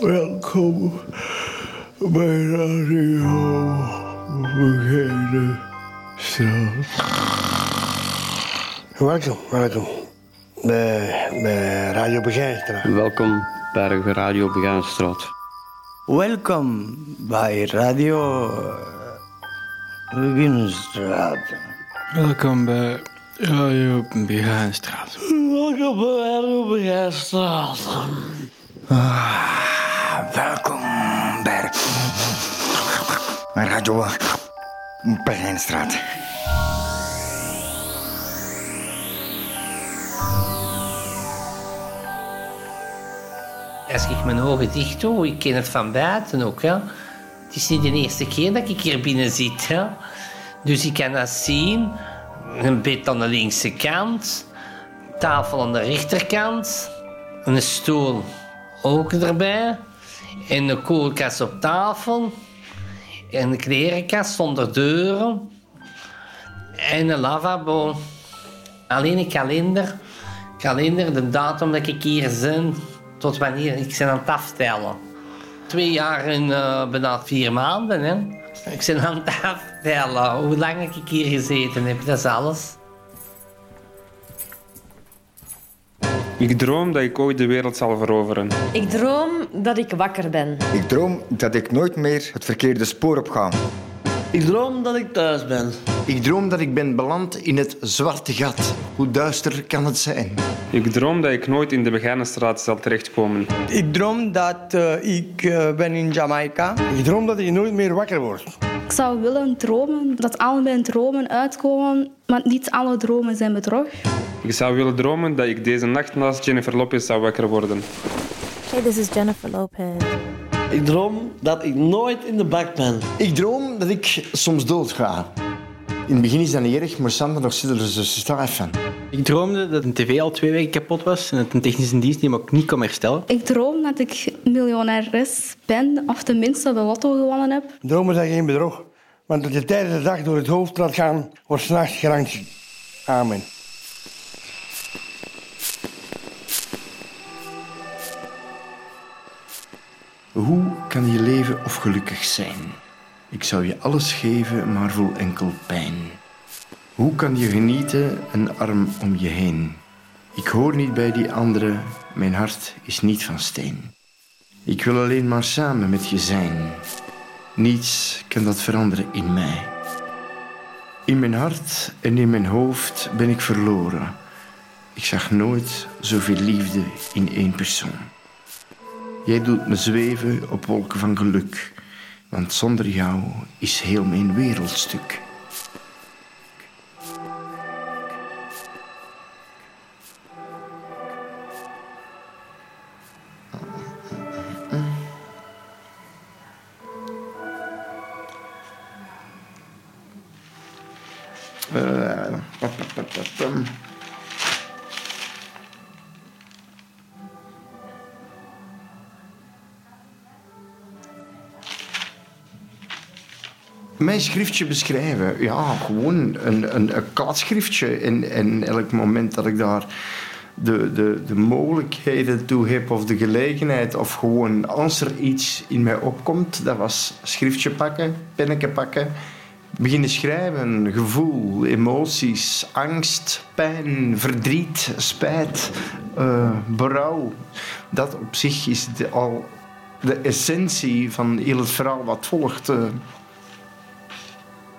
Welkom bij Radio Begijnenstraat. Welkom, welkom. Bij, bij Radio Begijnenstraat. Welkom bij Radio Begaanstraat. Welkom bij Radio Beginstraat. Welkom bij Radio Begaanstraat. Welkom bij Radio Beginstraat. Welkom bij, bij Radio Begijnstraat. Als ik mijn ogen dicht doe, ik ken het van buiten ook. Hè. Het is niet de eerste keer dat ik hier binnen zit. Dus ik kan dat zien. Een bed aan de linkse kant. Tafel aan de rechterkant. Een stoel ook erbij. En een koelkast op tafel. En een klerenkast zonder deuren. En een lavabo. Alleen een kalender. Kalender, de datum dat ik hier ben. Tot wanneer ik ben aan het aftellen. Twee jaar en uh, bijna vier maanden. Hè. Ik ben aan het aftellen. Hoe lang ik hier gezeten heb, dat is alles. Ik droom dat ik ooit de wereld zal veroveren. Ik droom dat ik wakker ben. Ik droom dat ik nooit meer het verkeerde spoor op ga. Ik droom dat ik thuis ben. Ik droom dat ik ben beland in het zwarte gat. Hoe duister kan het zijn? Ik droom dat ik nooit in de Begijnenstraat zal terechtkomen. Ik droom dat uh, ik uh, ben in Jamaica. Ik droom dat ik nooit meer wakker word. Ik zou willen dromen dat al mijn dromen uitkomen, want niet alle dromen zijn bedrog. Ik zou willen dromen dat ik deze nacht naast Jennifer Lopez zou wakker worden. Hey, this is Jennifer Lopez. Ik droom dat ik nooit in de bak ben. Ik droom dat ik soms doodga. In het begin is dat niet erg, maar Sander nog zit er zo stijf van. Ik droomde dat een tv al twee weken kapot was en dat een technische dienst die ook niet kon herstellen. Ik droom dat ik miljonaires ben, of tenminste de lotto gewonnen heb. Dromen zijn geen bedrog, want dat je tijdens de dag door het hoofd laat gaan, wordt s'nachts gerankt. Amen. Hoe kan je leven of gelukkig zijn? Ik zou je alles geven, maar voel enkel pijn. Hoe kan je genieten, een arm om je heen? Ik hoor niet bij die anderen, mijn hart is niet van steen. Ik wil alleen maar samen met je zijn. Niets kan dat veranderen in mij. In mijn hart en in mijn hoofd ben ik verloren. Ik zag nooit zoveel liefde in één persoon. Jij doet me zweven op wolken van geluk, want zonder jou is heel mijn wereldstuk. Mijn schriftje beschrijven. Ja, gewoon een, een, een kladschriftje. En, elk moment dat ik daar de, de, de mogelijkheden toe heb of de gelegenheid of gewoon als er iets in mij opkomt, dat was schriftje pakken, pennetje pakken, beginnen schrijven. Gevoel, emoties, angst, pijn, verdriet, spijt, uh, berouw. Dat op zich is al de essentie van heel het verhaal wat volgt. Uh,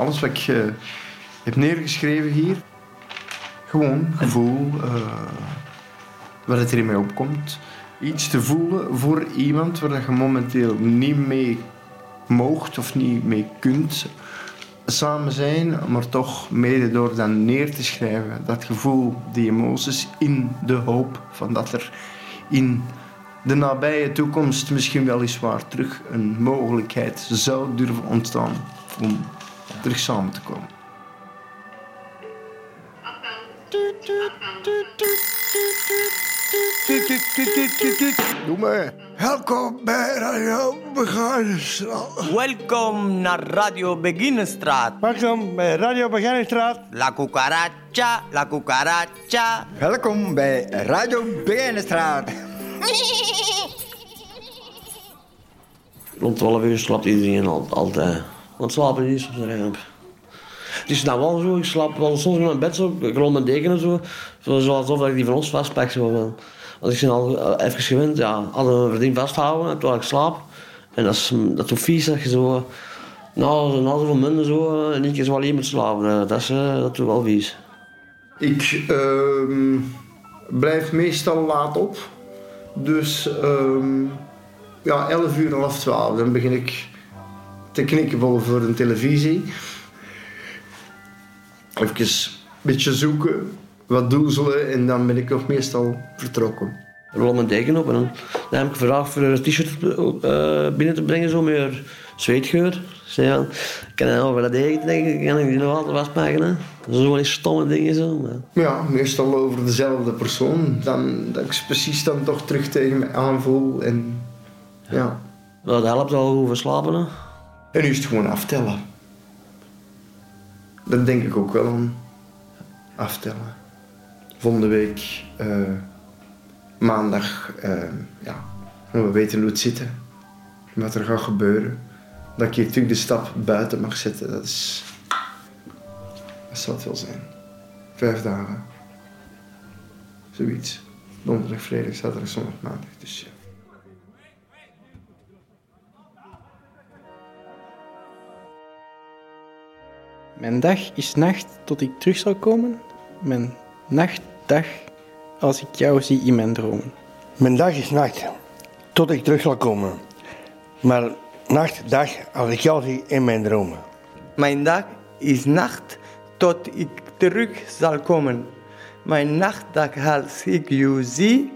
alles wat ik uh, heb neergeschreven hier. Gewoon gevoel, uh, wat het er in mij opkomt. Iets te voelen voor iemand waar je momenteel niet mee moogt of niet mee kunt samen zijn, maar toch mede door dan neer te schrijven, dat gevoel, die emoties, in de hoop van dat er in de nabije toekomst misschien weliswaar terug een mogelijkheid zou durven ontstaan om terug samen te komen. Doe me. Welkom bij Radio Begaanstraat. Welkom naar Radio Beginnenstraat. Welkom bij Radio Beginnenstraat. La cucaracha, la cucaracha. Welkom bij Radio Begijnenstraat. Rond 12 uur slaapt iedereen al, altijd. Want slapen is op zijn ramp. Het is nou wel zo, ik slaap wel soms in mijn bed zo, ik rol mijn deken en zo. zo alsof ik die van ons vastpak. Zo, van. Want ik ben al eh, even gewend, ja, alle mijn vriendin vasthouden terwijl ik slaap. En dat is, dat is zo vies dat je zo, nou, zoveel minder zo, en ik keer zo alleen moet slapen. eh, Dat is, eh, dat wel vies. Ik ehm, blijf meestal laat op. Dus ehm, ja, 11 uur en half 12. Dan begin ik te knikken voor de televisie. Even een beetje zoeken, wat doezelen en dan ben ik nog meestal vertrokken. Ik rol mijn deken op en dan, dan heb ik gevraagd voor een t-shirt eh, binnen te brengen, zo met zweetgeur. Ja, ik kan dan over dat deken denken, kan ik die nog altijd vastpakken. Hè? Dat zijn gewoon stomme dingen zo. Maar. Ja, meestal over dezelfde persoon. Dan, dat ik precies dan toch terug tegen me aanvoel. En, ja. Nou, dat helpt al over slapen. Hè? En nu is het gewoon aftellen. Dat denk ik ook wel aan. Aftellen. Volgende week, eh, maandag, eh, ja, we weten hoe het zit. Wat er gaat gebeuren. Dat ik natuurlijk de stap buiten mag zetten, dat is... Dat zal het wel zijn. Vijf dagen. Zoiets. Donderdag, vrijdag, zaterdag, zondag, maandag. Dus ja. Mijn dag is nacht tot ik terug zal komen. Mijn nacht, dag, als ik jou zie in mijn dromen. Mijn dag is nacht, tot ik terug zal komen. Maar nacht, dag, als ik jou zie in mijn dromen. Mijn dag is nacht tot ik terug zal komen. Mijn nachtdag als ik jou zie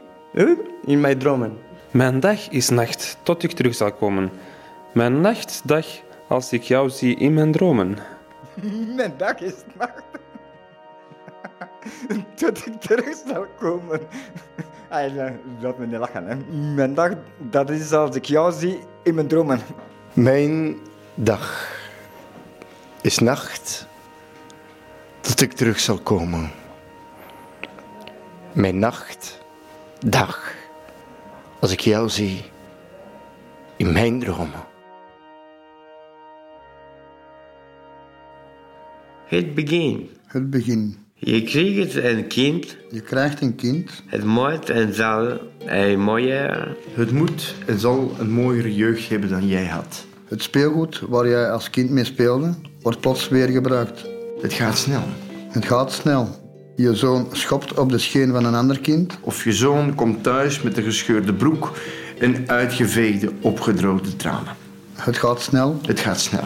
in mijn dromen. Mijn dag is nacht tot ik terug zal komen. Mijn nachtdag als ik jou zie in mijn dromen. Mijn dag is nacht. Tot ik terug zal komen. Ay, laat me niet lachen. Hè. Mijn dag, dat is als ik jou zie in mijn dromen. Mijn dag is nacht tot ik terug zal komen. Mijn nacht, dag, als ik jou zie in mijn dromen. Het begin. Het begin. Je krijgt een kind. Je krijgt een kind. Het moet en zal een mooie... Het moet en zal een mooiere jeugd hebben dan jij had. Het speelgoed waar jij als kind mee speelde, wordt plots weer gebruikt. Het gaat snel. Het gaat snel. Je zoon schopt op de scheen van een ander kind. Of je zoon komt thuis met een gescheurde broek en uitgeveegde, opgedroogde tranen. Het gaat snel. Het gaat snel.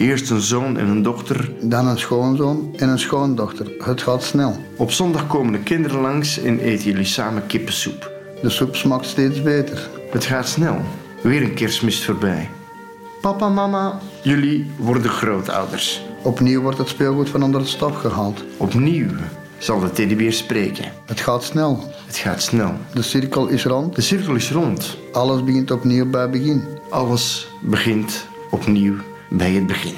Eerst een zoon en een dochter. Dan een schoonzoon en een schoondochter. Het gaat snel. Op zondag komen de kinderen langs en eten jullie samen kippensoep. De soep smaakt steeds beter. Het gaat snel. Weer een kerstmis voorbij. Papa, mama, jullie worden grootouders. Opnieuw wordt het speelgoed van onder het stof gehaald. Opnieuw zal de teddybeer spreken. Het gaat snel. Het gaat snel. De cirkel is rond. De cirkel is rond. Alles begint opnieuw bij begin. Alles begint opnieuw bij het begin.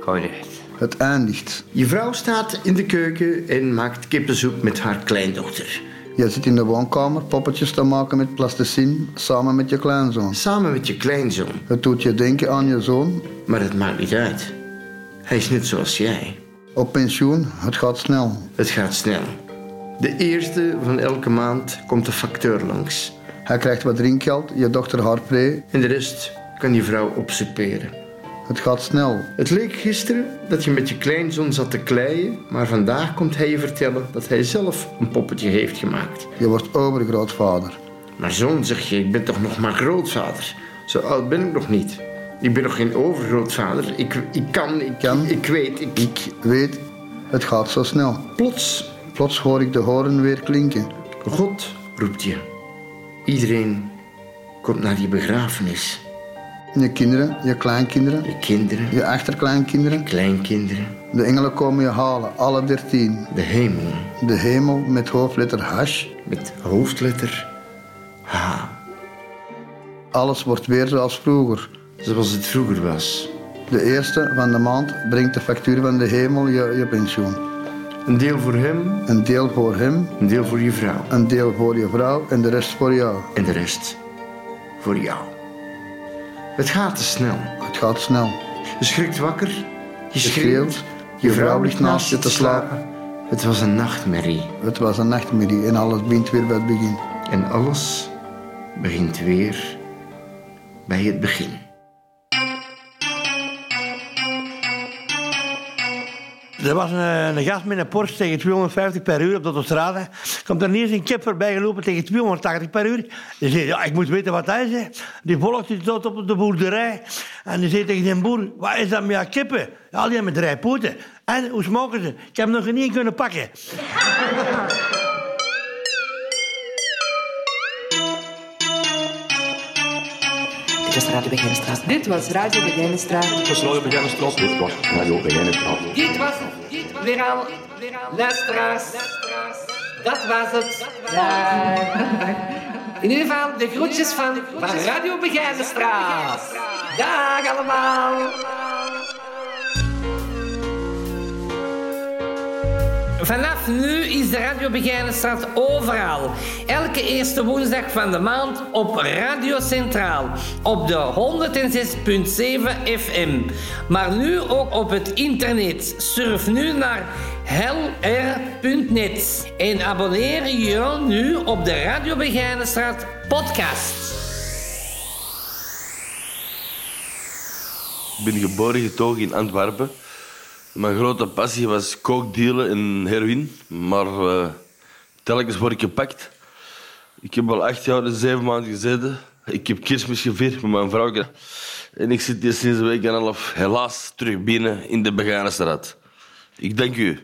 Correct. Het eindigt. Je vrouw staat in de keuken en maakt kippensoep met haar kleindochter. Je zit in de woonkamer poppetjes te maken met plasticine samen met je kleinzoon. Samen met je kleinzoon. Het doet je denken aan je zoon. Maar het maakt niet uit. Hij is net zoals jij. Op pensioen, het gaat snel. Het gaat snel. De eerste van elke maand komt de facteur langs. Hij krijgt wat drinkgeld, je dochter haar pre. En de rest kan je vrouw opsoeperen. Het gaat snel. Het leek gisteren dat je met je kleinzoon zat te kleien, maar vandaag komt hij je vertellen dat hij zelf een poppetje heeft gemaakt. Je wordt overgrootvader. Maar zoon, zeg je, ik ben toch nog maar grootvader? Zo oud ben ik nog niet. Ik ben nog geen overgrootvader. Ik, ik kan, ik, kan. ik weet, ik... Ik weet, het gaat zo snel. Plots, Plots hoor ik de horen weer klinken. God roept je. Iedereen komt naar die begrafenis. Je kinderen, je kleinkinderen. Je kinderen. Je achterkleinkinderen. Kleinkinderen. De engelen komen je halen, alle dertien. De hemel. De hemel met hoofdletter hash. Met hoofdletter H. Alles wordt weer zoals vroeger. Zoals het vroeger was. De eerste van de maand brengt de factuur van de hemel je, je pensioen. Een deel voor hem. Een deel voor hem. Een deel voor je vrouw. Een deel voor je vrouw en de rest voor jou. En de rest voor jou. Het gaat te snel. Het gaat snel. Je schrikt wakker. Je schreeuwt. Je vrouw ligt naast je te slapen. Het was een nachtmerrie. Het was een nachtmerrie en alles begint weer bij het begin. En alles begint weer bij het begin. Er was een, een gast met een Porsche tegen 250 per uur op de autostrade. Komt er ineens een kip voorbij gelopen tegen 280 per uur. Die zei, ja, ik moet weten wat hij is. Die volgt die tot op de boerderij. En die zei tegen den boer, wat is dat met jouw kippen? Ja, die hebben drie poten. En, hoe smoken ze? Ik heb nog niet kunnen pakken. Was Radio Begijnenstraat. Dit was Radio Begijnenstraat. Dit was Radio Begijnenstraat. Dit was Radio Begijnenstraat. Dit was het. Weer aan. Luisteraars. Dat was het. In ieder geval de groetjes van, van Radio Begijnenstraat. Dag allemaal. Vanaf nu is de Radio Begijnenstraat overal. Elke eerste woensdag van de maand op Radio Centraal. Op de 106.7 FM. Maar nu ook op het internet. Surf nu naar helr.net. En abonneer je nu op de Radio Begijnenstraat podcast. Ik ben geboren getogen in Antwerpen. Mijn grote passie was kookdealen en heroïne. Maar eh, telkens word ik gepakt. Ik heb al acht jaar en zeven maanden gezeten. Ik heb kerstmis gevierd met mijn vrouw. En ik zit hier sinds een week en een half helaas terug binnen in de Begaanenstraat. Ik dank u.